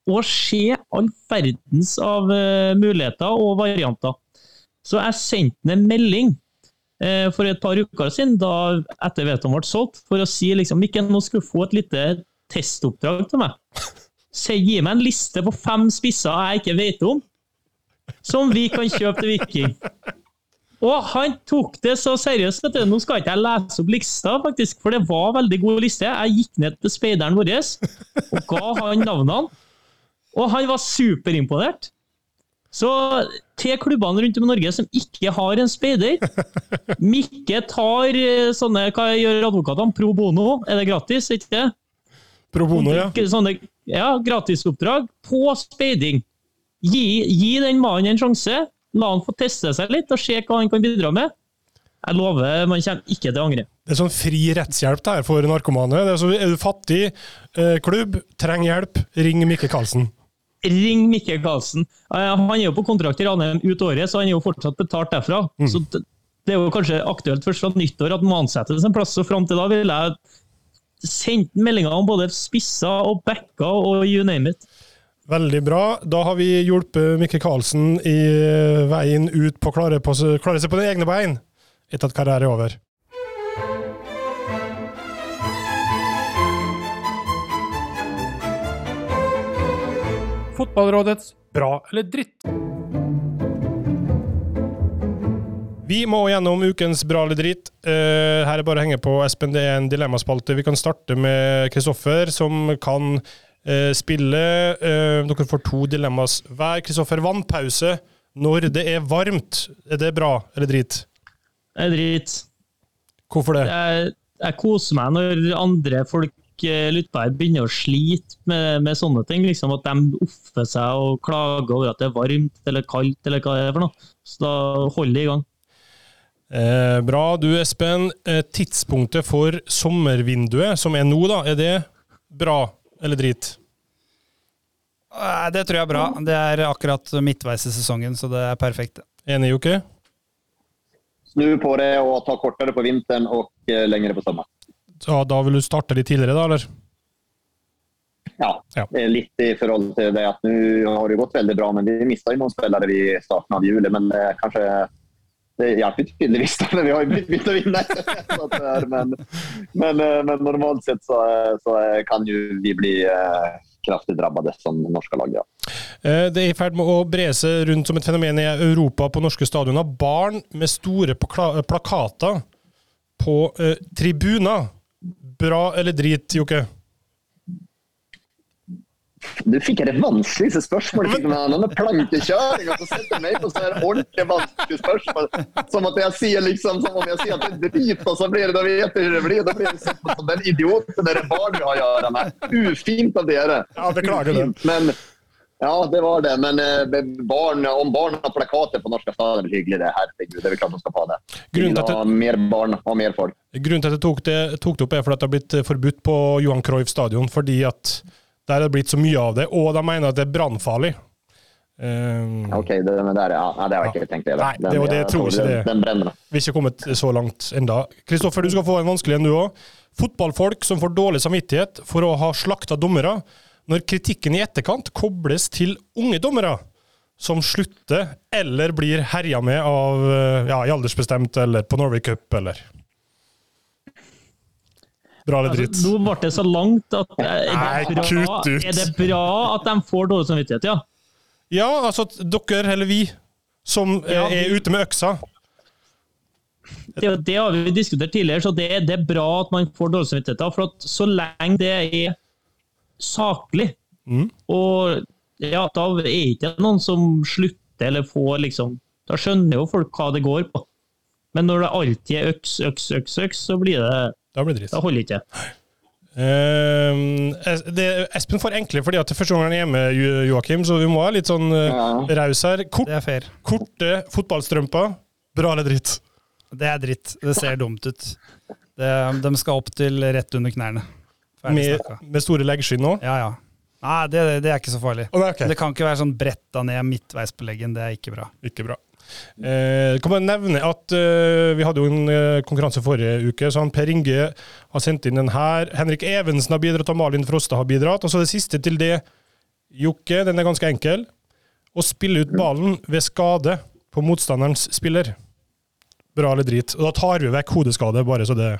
og se all verdens av uh, muligheter og varianter. Så jeg sendte ham en melding for et par uker siden, da etter Veton ble solgt, for å si liksom Mikke, nå skal du få et lite testoppdrag til meg. Så gi meg en liste på fem spisser jeg ikke vet om, som vi kan kjøpe til Viking. Og han tok det så seriøst. du. Nå skal ikke jeg lese opp lista, faktisk, for det var veldig god liste. Jeg gikk ned til speideren vår og ga han navnene. Og han var superimponert. Så til klubbene rundt om i Norge som ikke har en speider Mikke tar eh, sånne Hva gjør advokatene? Pro bono? Er det gratis, ikke det? Pro bono, ja. Sånne ja, gratisoppdrag på speiding. Gi, gi den mannen en sjanse. La han få teste seg litt og se hva han kan bidra med. Jeg lover, man kommer ikke til å angre. Det er sånn fri rettshjelp der for narkomane. Er, så, er, du fattig, eh, klubb, trenger hjelp, ring Mikke Karlsen ring Mikkel Karlsen. Han er jo på kontrakt i Ranheim ut året, så han er jo fortsatt betalt derfra. Mm. Så det er jo kanskje aktuelt først fra nyttår at man ansettes en plass. Så fram til da vil jeg sendt meldinger om både spisser og backer og you name it. Veldig bra. Da har vi hjulpet Mikkel Karlsen i veien ut på å klare, klare seg på den egne bein etter at karrieren er over. Fotballrådets bra eller dritt. Vi må gjennom ukens bra eller drit. Uh, her er bare å henge på, Espen. Det er en dilemmaspalte. Vi kan starte med Kristoffer, som kan uh, spille. Uh, dere får to dilemmas hver. Kristoffer, vannpause når det er varmt. Er det bra eller drit? Det er drit. Hvorfor det? Jeg, jeg koser meg når andre folk lyttere begynner å slite med, med, sånne ting. Liksom At de offer seg og klager over at det er varmt eller kaldt, eller hva det er for noe. Så da holder det i gang. Eh, bra. Du Espen, eh, tidspunktet for sommervinduet, som er nå, da, er det bra eller drit? Det tror jeg er bra. Det er akkurat midtveis i sesongen, så det er perfekt. Enig, Jokke? Snu på det og ta kortere på vinteren og eh, lengre på sommeren ja, da vil du starte litt tidligere, da, eller? Ja, ja. litt i forhold til det at nå har det gått veldig bra, men vi mista noen spillere i starten av juli. Men eh, kanskje det hjelper tydeligvis, men vi har jo begynt å vinne. men, men, eh, men, normalt sett så, så, kan jo vi bli eh, kraftig drabbet som norske lag, ja. Eh, det er i ferd med å bre seg rundt som et fenomen i Europa på norske stadioner. Barn med store plakater på eh, tribuner. Bra eller drit, Jokke? Du fikk det vanskeligste spørsmålet. fikk med denne plankekjøring, og så setter meg på sånne ordentlig vanskelige spørsmål. Som at jeg sier liksom, som om jeg sier at det er drit, og så blir det, da vet jeg det blir. Da blir det sett som den idioten dere barn har å gjøre med. Ufint av dere. Ja, beklager det. Men, ja, det var det. Men eh, barn, om barn har plakater på norske stadion, er hyggelig. det. Herregud, det er klart de skal ha det. Grunnen til at det, mer barn og mer folk. Grunnen til at jeg tok det, tok det opp, er fordi det har blitt forbudt på Johan Cruyff stadion. fordi at der er det blitt så mye av det, og de mener at det er brannfarlig. Um, ok, det, der, ja, det har jeg ikke tenkt. Nei, det, den, det, jeg tror ikke det. Den, brenner. Vi har ikke kommet så langt enda. Kristoffer, du skal få en vanskelig en, du òg. Fotballfolk som får dårlig samvittighet for å ha slakta dommere, når kritikken i etterkant kobles til unge dommere som slutter eller blir herja med av ja, i aldersbestemt eller på Norway Cup eller Bra eller dritt? Altså, nå ble det så langt at er det, bra, er det bra at de får dårlig samvittighet, ja? Ja, altså dere eller vi som ja. er ute med øksa. Det, det, har vi diskutert tidligere, så det, det, er bra at man får dårlig samvittighet. For at så lenge det er saklig, mm. og ja, da er det ikke noen som slutter eller får liksom Da skjønner jo folk hva det går på. Men når det alltid er øks, øks, øks, øks, så blir det da blir det dritt. Da holder ikke. Uh, det, Espen får enkle fordi at det første gang han er hjemme, Joakim, så vi må ha litt sånn uh, raus her. Kort, det er fair. Korte fotballstrømper, bra eller dritt? Det er dritt. Det ser dumt ut. Det, de skal opp til rett under knærne. Med, med, store leggskinn òg? Ja, ja. Nei, det, det, er ikke så farlig. Oh, okay. Det kan ikke være sånn bretta ned midtveis på leggen. Det er ikke bra. Ikke bra. Eh, kan bare nevne at eh, Vi hadde jo en eh, konkurranse forrige uke. så han Per Inge har sendt inn den her. Henrik Evensen har bidratt, og Malin Frosta har bidratt. Og så det siste til det, Jokke, den er ganske enkel. Å spille ut ballen ved skade på motstanderens spiller. Bra eller drit? Og da tar vi vekk hodeskade, bare så det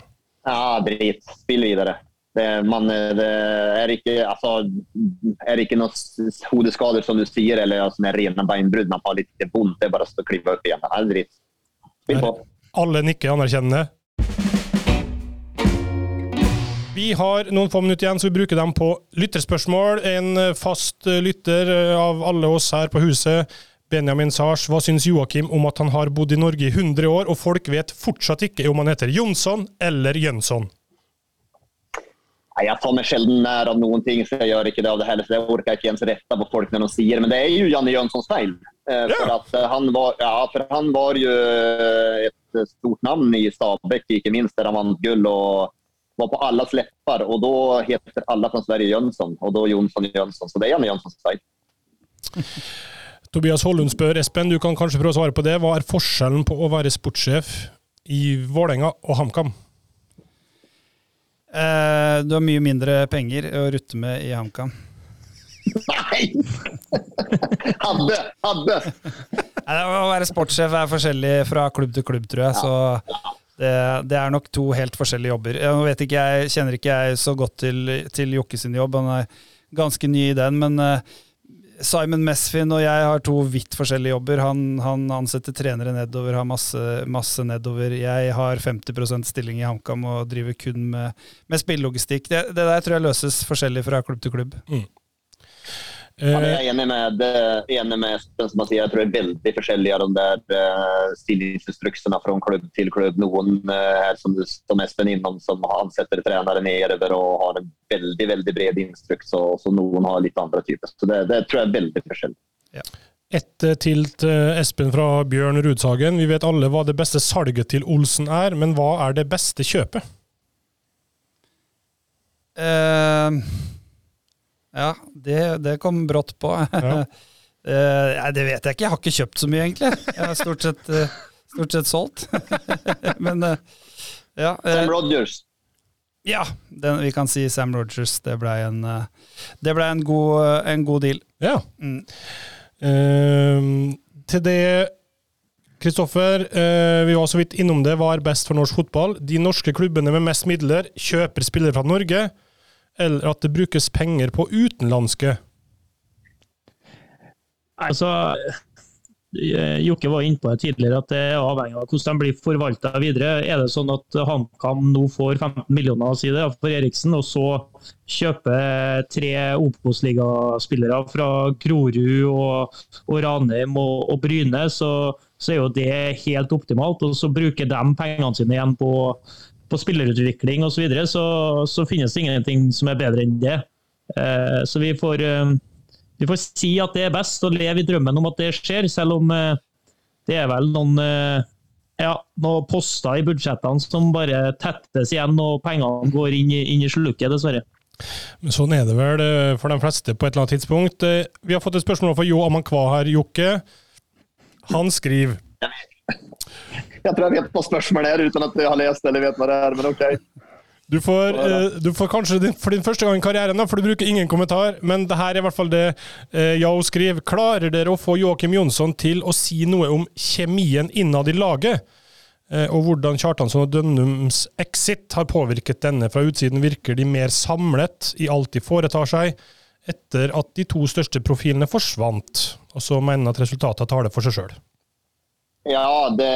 Ja, drit. Spill videre. Det, man, det er, ikke, altså, er ikke noen hodeskader, som du sier, eller altså, rene beinbrudd. Man har litt vondt. Det er bare å klippe opp igjen. Det. Spill på. Alle nikker anerkjennende. Vi har noen få minutter igjen, så vi bruker dem på lytterspørsmål. En fast lytter av alle oss her på huset, Benjamin Sars, hva syns Joakim om at han har bodd i Norge i 100 år, og folk vet fortsatt ikke om han heter Jonsson eller Jønsson? Nei, Jeg tar meg sjelden nær av noen ting, så jeg gjør ikke det av det heller. så Jeg orker ikke ens rette på folk når de sier Men det er jo Janne Jønssons feil. Eh, for, at eh, han var, ja, for han var jo eh, et stort navn i Stabæk, ikke minst, der han vant gull. og var på alles lepper, og da heter alle fra Sverige Jønsson, og da Jonsson Jønsson. Så det er Janne Jønssons feil. Tobias Hollund spør Espen, du kan kanskje prøve å svare på det. Hva er forskjellen på å være sportssjef i Vålerenga og HamKam? Eh, du har mye mindre penger å rutte med i HamKam. Nei! hadde! Hadde! å være sportssjef er forskjellig fra klubb til klubb, tror jeg. Så det, det, er nok to helt forskjellige jobber. Jeg, vet ikke jeg, kjenner ikke jeg så godt til, til Jokke sin jobb, han er ganske ny i den. Men uh, Simon Mesfin og jeg har to vidt forskjellige jobber. Han, han ansetter trenere nedover, har masse, masse, nedover. Jeg har 50% stilling i HamKam og driver kun med, med spillelogistikk. Det, det, der tror jeg løses forskjellig fra klubb til klubb. Mm. Ja, jeg er enig med, enig med Espen som sier. Jeg tror det er veldig forskjellig av de der uh, stillingsinstruksene fra klubb til klubb. Noen uh, som, som Espen innom, som ansetter trenere nedover og har en veldig veldig bred instruks, og så noen har litt andre typer. Så det, det tror jeg er veldig forskjellig. Ja. Ett eh, til til Espen fra Bjørn Rudsagen. Vi vet alle hva det beste salget til Olsen er, men hva er det beste kjøpet? Uh... Ja, det, det kom brått på. Ja. uh, det vet jeg ikke. Jeg har ikke kjøpt så mye, egentlig. Jeg har stort sett, uh, stort sett solgt. Men uh, ja. Sam Rogers. Ja, den, vi kan si Sam Rogers. Det blei en, det ble en, god, en god deal. Ja. Mm. Ehm, til det Kristoffer, eh, vi var så vidt innom det. Hva er best for norsk fotball? De norske klubbene med mest midler kjøper spillere fra Norge, eller at det brukes penger på utenlandske? Altså, eh, Jokke var inne på det tidligere, at det er avhengig av hvordan de blir forvalta videre. Er det sånn at HamKam nå får 15 millioner si det, for Eriksen, og så kjøper tre Obos-ligaspillere fra Grorud og, og Ranheim og, og Bryne, så, så, er jo det helt optimalt. Og så bruker de pengene sine igjen på, på spillerutvikling osv., så, videre, så så finnes det ingenting som er bedre enn det. Eh, så vi får eh, vi får si at det er best å leve i drømmen om at det skjer, selv om eh, det er vel noen, eh, ja, noen poster i budsjettene som bare tettes igjen, og pengene går inn i, inn i slukket, dessverre. Men Sånn er det vel eh, for de fleste på et eller annet tidspunkt. Vi har fått et spørsmål fra Jo Amankwa her, Jokke. Han skriver Jeg tror jeg vet hva spørsmålet er, uten at jeg har lest eller vet hva det er, men OK. Du får, uh, du får, kanskje din, for din første gang i karrieren, da, for du bruker ingen kommentar, men det her er i hvert fall det uh, Yao skriver. Klarer dere å få Joakim Jonsson til å si noe om kjemien innad i laget? Uh, og hvordan Kjartansson og Dønnums exit har påvirket denne. Fra utsiden virker de mer samlet i alt de foretar seg, etter at de to største profilene forsvant. Og så mener han at resultatet taler for seg sjøl. Ja, det,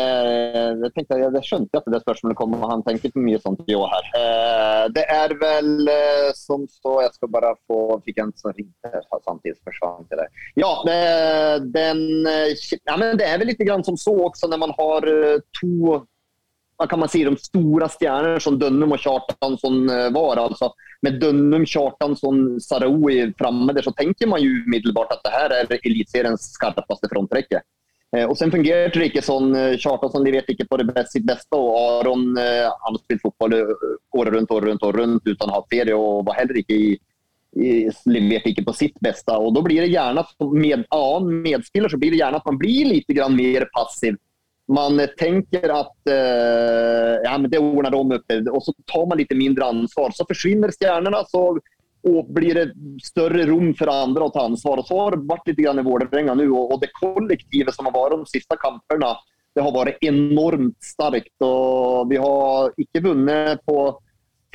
det, tenkte jeg, skjønte jeg at det spørsmålet kom, og han tenker på mye sånt jo her. Eh, det er vel eh, som så Jeg skal bare få Fikk en som ringte samtidig, forsvant til det. Ja, det, den, ja, men det er vel litt grann som så også når man har eh, to hva kan man si, de store stjerner som Dønnum og Kjartansson var. altså Med Dønnum, Kjartansson, Sarawi framme der, så tenker man jo umiddelbart at det her er eliteseriens skarpeste frontrekke. Eh, og sen fungerte det ikke sånn. Kjartansson leverte ikke på det best, sitt beste. og Aron eh, har spilt fotball året rundt året rundt, året rundt uten å ha ferie og var heller ikke i, i, ikke på sitt beste. og Da blir det gjerne med annen medspiller så blir det gjerne at man blir litt mer passiv. Man tenker at ja, men det ordner de opp, og så tar man litt mindre ansvar. Så forsvinner stjernene. så og blir det større rom for andre å ta ansvar. Og så har det vært litt i Vålerenga nå, og det kollektivet som har vært de siste kampene, det har vært enormt sterkt. og Vi har ikke vunnet på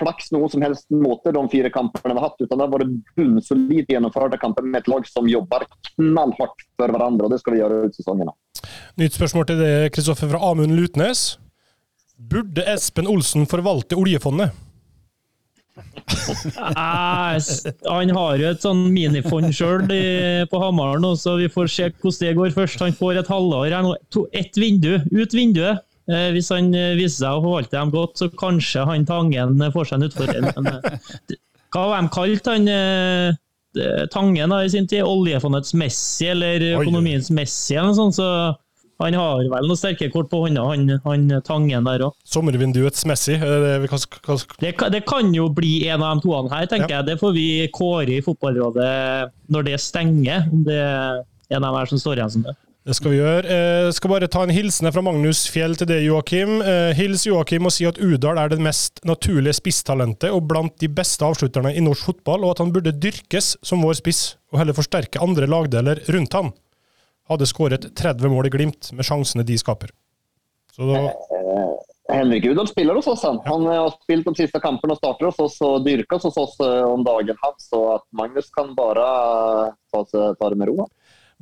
flaks noen som helst måte de fire kampene vi har hatt, utan det har vært bunnsolid gjennomførte kamper med et lag som jobber knallhardt for hverandre. og Det skal vi gjøre ut sesongen. Nytt spørsmål til det, Kristoffer, fra Amund Lutnes. Burde Espen Olsen forvalte oljefondet? han har jo et sånn minifond sjøl på Hamar nå, så vi får se hvordan det går først. Han får et halvår, ett vindu, ut vinduet. Eh, hvis han eh, viser seg å forvalte dem godt, så kanskje han Tangen får seg en utfordrer. Eh, hva var de kalt han Tangen da, i sin tid? Oljefondets Messi, eller økonomiens Messi, eller noe sånt. Så han har vel noen sterke kort på hånda, han, han Tangen der òg. Sommervinduets Messi? Det, det, det, kan jo bli en av de toene her, tenker ja. jeg. Det får vi kåre i Fotballrådet når det stenger, om det er en av dem som står igjen som det. Det skal vi gjøre. Jeg eh, skal bare ta en hilsen fra Magnus Fjell til deg, Joakim. Eh, hils Joakim og si at Udal er det mest naturlige spisstalentet og blant de beste avslutterne i norsk fotball, og at han burde dyrkes som vår spiss, og heller forsterke andre lagdeler rundt han hadde skåret 30 mål i Glimt med sjansene de skaper. Så da eh, Henrik Udal spiller hos oss. Han. Ja. han har spilt de siste kampene og starter hos oss og dyrkes hos oss eh, om dagen. Så at Magnus kan bare ta, ta det med ro.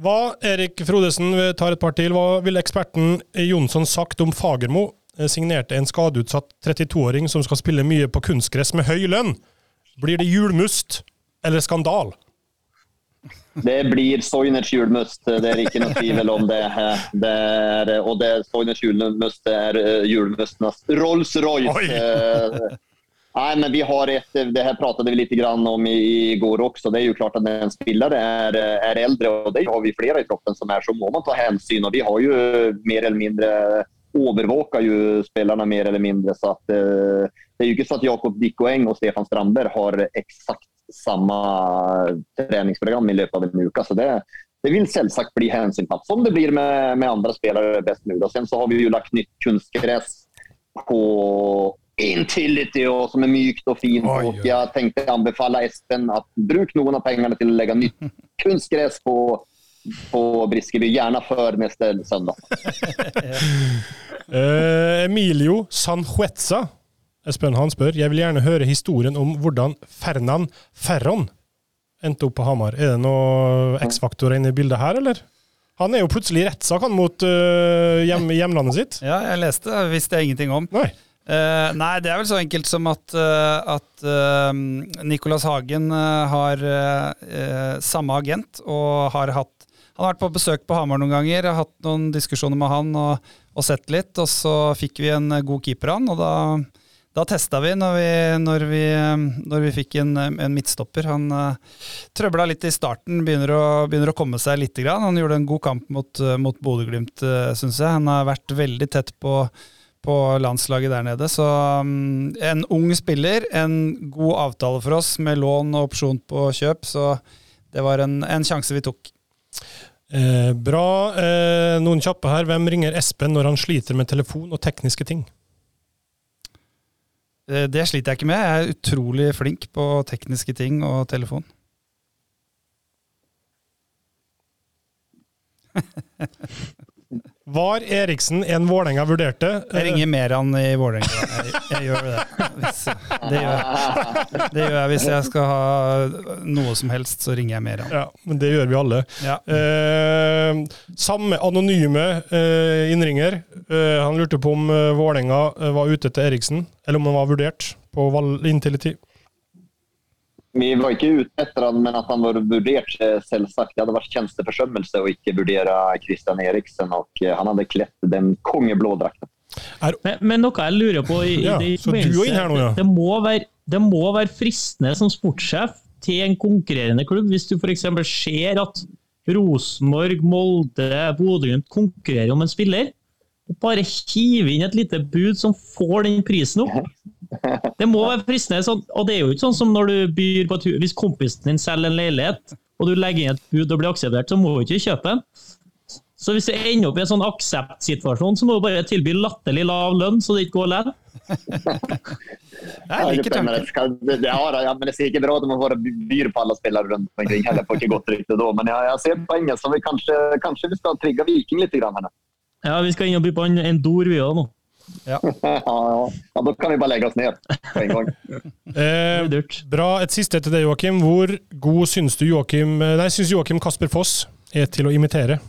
Hva, Erik Frodesen, vi tar et par til. Hva ville eksperten Jonsson sagt om Fagermo? Eh, signerte en skadeutsatt 32-åring som skal spille mye på kunstgress med høy lønn. Blir det julmust eller skandal? Det blir Soiners julmust, det er ikke noe tvil om det. det er, og det Soiners julmust er julmustenes Rolls-Royce. Eh, nei, men vi har et, Det her pratet vi litt om i, går også. Det er jo klart at Når en spiller er, er eldre, og det har vi flere i troppen som er, så må man ta hensyn. og Vi har jo mer eller mindre overvåker jo spillerne mer eller mindre. så at, eh, Det er jo ikke så at Jakob Dikkoeng og Stefan Strandberg har eksakt samme treningsprogram i løpet av en uke. Så det, det vil selvsagt bli hensyntatt, som det blir med, med andre spillere best mulig. Sen så har vi jo lagt nytt kunstgress på Intility, og, som er mykt og fint. Oi, oi. Jeg tenkte anbefale Espen at bruk noen av pengene til å legge nytt kunstgress på på Briskeby. Gjerne før neste søndag. Eh, Emilio Sanjuetza Espen han spør jeg vil gjerne høre historien om hvordan Fernan Ferron endte opp på Hamar. Er det noe X-faktor inne i bildet her, eller? Han er jo plutselig i rettssak mot uh, hjem, hjemlandet sitt. Ja, jeg leste det. Visste jeg ingenting om. Nei. Uh, nei, det er vel så enkelt som at, uh, at uh, Nicolas Hagen har samme agent og har hatt Han har vært på besøk på Hamar noen ganger, har hatt noen diskusjoner med han og, og sett litt, og så fikk vi en god keeper han, og da da testa vi når vi, når vi, når vi fikk en, en, midtstopper. Han uh, trøbla litt i starten, begynner å, begynner å komme seg litt. Grann. Han gjorde en god kamp mot, mot Bodø-Glimt, uh, syns jeg. Han har vært veldig tett på, på landslaget der nede. Så um, en ung spiller, en god avtale for oss med lån og opsjon på kjøp. Så det var en, en sjanse vi tok. Eh, bra. Eh, noen kjappe her. Hvem ringer Espen når han sliter med telefon og tekniske ting? Eh, det sliter jeg ikke med. Jeg er utrolig flink på tekniske ting og telefon. Var Eriksen en Vålerenga vurderte? Jeg ringer Meran i Vålerenga. Jeg, jeg, gjør det. Hvis, det, gjør jeg. det gjør jeg hvis jeg skal ha noe som helst, så ringer jeg Meran. Ja, men det gjør vi alle. Ja. Eh, samme anonyme eh, innringer. Eh, han lurte på om eh, Vålerenga eh, var ute etter Eriksen, eller om han var vurdert på valg inntil i tid. Vi var ikke ute etter han, men at han var vurdert, selvsagt. Det hadde vært tjenesteforsømmelse å ikke vurdere Christian Eriksen. og eh, Han hadde kledd den kongeblå drakten. Men, men, noe jeg lurer på i, ja, er nå, ja. det, må være, det må være fristende som sportssjef til en konkurrerende klubb, hvis du f.eks. ser at Rosenborg, Molde, Bodø konkurrerer om en spiller. og Bare hive inn et lite bud som får den prisen opp. Det må være fristende. Sånn, og det er jo ikke sånn som når du byr på et hus Hvis kompisen din selger en leilighet, og du legger inn et bud og blir akseptert, så må du ikke kjøpe den. Så hvis du ender opp i en sånn aksept-situasjon, så må du bare tilby latterlig lav lønn, så det ikke går lett. Jeg liker tanken. Det, ja, men det ser ikke bra ut om man bare byr på alle spillere rundt omkring. Heller får ikke godt rykte da. Men jeg, jeg ser poenget, så vi kanskje, kanskje vi skal trigge Viking litt. Grann, ja, vi skal inn og by på en, en dor, vi òg nå. Ja. ja, ja. Da kan vi bare legge oss ned på en gang. eh, bra. Et siste til deg, Joakim. Hvor god syns du Joakim, nei, syns Joakim Kasper Foss er til å imitere?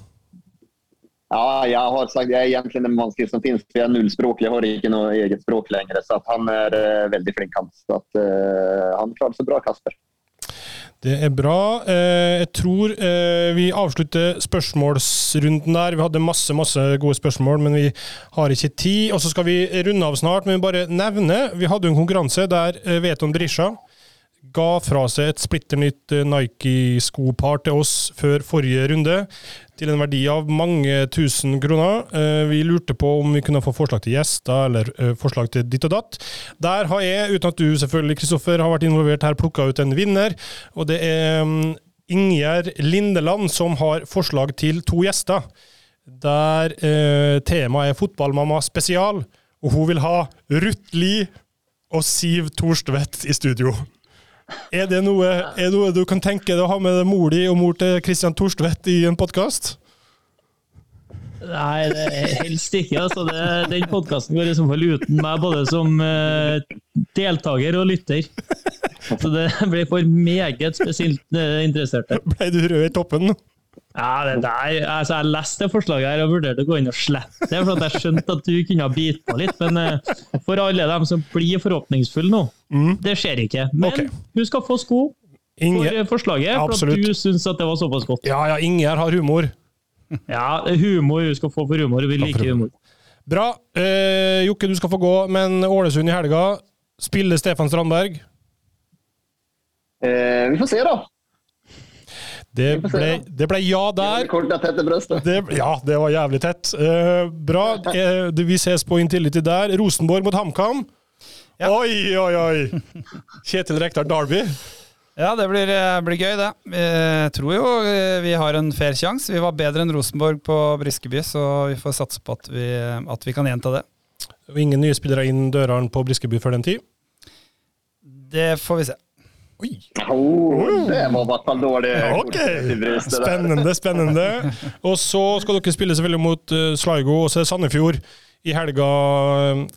Ja, jeg har sagt jeg er egentlig den vanskeligste som finnes. Jeg er nullspråklig, jeg har ikke noe eget språk lenger. Så han er uh, veldig flink. Han, så at, uh, han klarer seg bra, Kasper. Det er bra. Eh, jeg tror eh, vi avslutter spørsmålsrunden der. Vi hadde masse masse gode spørsmål, men vi har ikke tid. Og så skal vi runde av snart, men bare nevne Vi hadde en konkurranse der eh, Veton Drisha ga fra seg et splitter nytt Nike-skopar til oss før forrige runde til en verdi av mange tusen kroner. Eh, vi lurte på om vi kunne få forslag til gjester eller eh, forslag til ditt og datt. Der har jeg, uten at du selvfølgelig, Kristoffer, har vært involvert her, plukka ut en vinner. Og det er mm, Ingjerd Lindeland som har forslag til to gjester. Der eh, temaet er fotballmamma spesial, og hun vil ha Ruth Lie og Siv Thorstvedt i studio. Er det noe, er det noe du kan tenke deg å ha med mor di og mor til Christian Torstvedt i en podkast? Nei, det er helst ikke. Altså. Det, den podkasten går i så fall uten meg, både som uh, deltaker og lytter. Så det blir for meget spesielt uh, interesserte. Ble du rød i toppen? Ja, det der, altså Jeg leste det forslaget her og vurderte å gå inn og slette det, for at jeg skjønte at du kunne ha bitt på litt. Men uh, for alle dem som blir forhåpningsfulle nå, mm. det skjer ikke. Men okay. hun skal få sko for forslaget, Absolutt. for at du syns at det var såpass godt. Ja, ja, Inger har humor. Ja, humor. Hun skal få for humor. Vi vil like humor. Bra. Eh, Jokke, du skal få gå, men Ålesund i helga. Spiller Stefan Strandberg? Eh, vi får se, da. Det ble, det ble, ja der. Det, ja, det var jævlig tett. Uh, bra. Uh, vi ses på Intility der. Rosenborg mot HamKam. Ja. Oi, oi, oi! Kjetil Rekdal Darby. Ja, det blir, eh, blir, gøy, det. Jeg tror jo vi har en fair sjanse. Vi var bedre enn Rosenborg på Briskeby, så vi får satse på at vi, at vi kan gjenta det. Ingen nye spillere inn dørene på Briskeby før den tid? Det får vi se. Oi! Oh, det var i hvert fall dårlig. Ok, korttidsbrist, det der. spennende, spennende. Og så skal dere spille selvfølgelig mot uh, Sligo og så er Sandefjord i helga.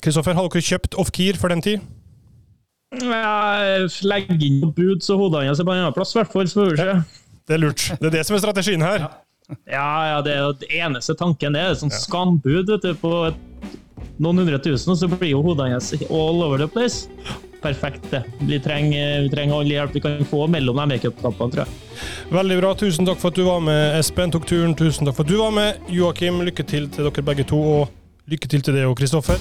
Kristoffer, har dere kjøpt off-keer for den tid? Ja, legger inn noe bud, så hodene hans er på en annen plass, i hvert fall. Så får vi se. Det er lurt. Det er det som er strategien her. Ja, ja, det er jo det eneste tanken. Det er sånn skambud vet du, på et, noen hundre tusen, og så blir jo hodene hans all over the place. Perfekt, det. Vi trenger, trenger all hjelp vi kan få mellom de cupkampene, tror jeg. Veldig bra. Tusen takk for at du var med, Espen. Tok turen. Tusen takk for at du var med. Joakim, lykke til til dere begge to, og lykke til til deg og Kristoffer.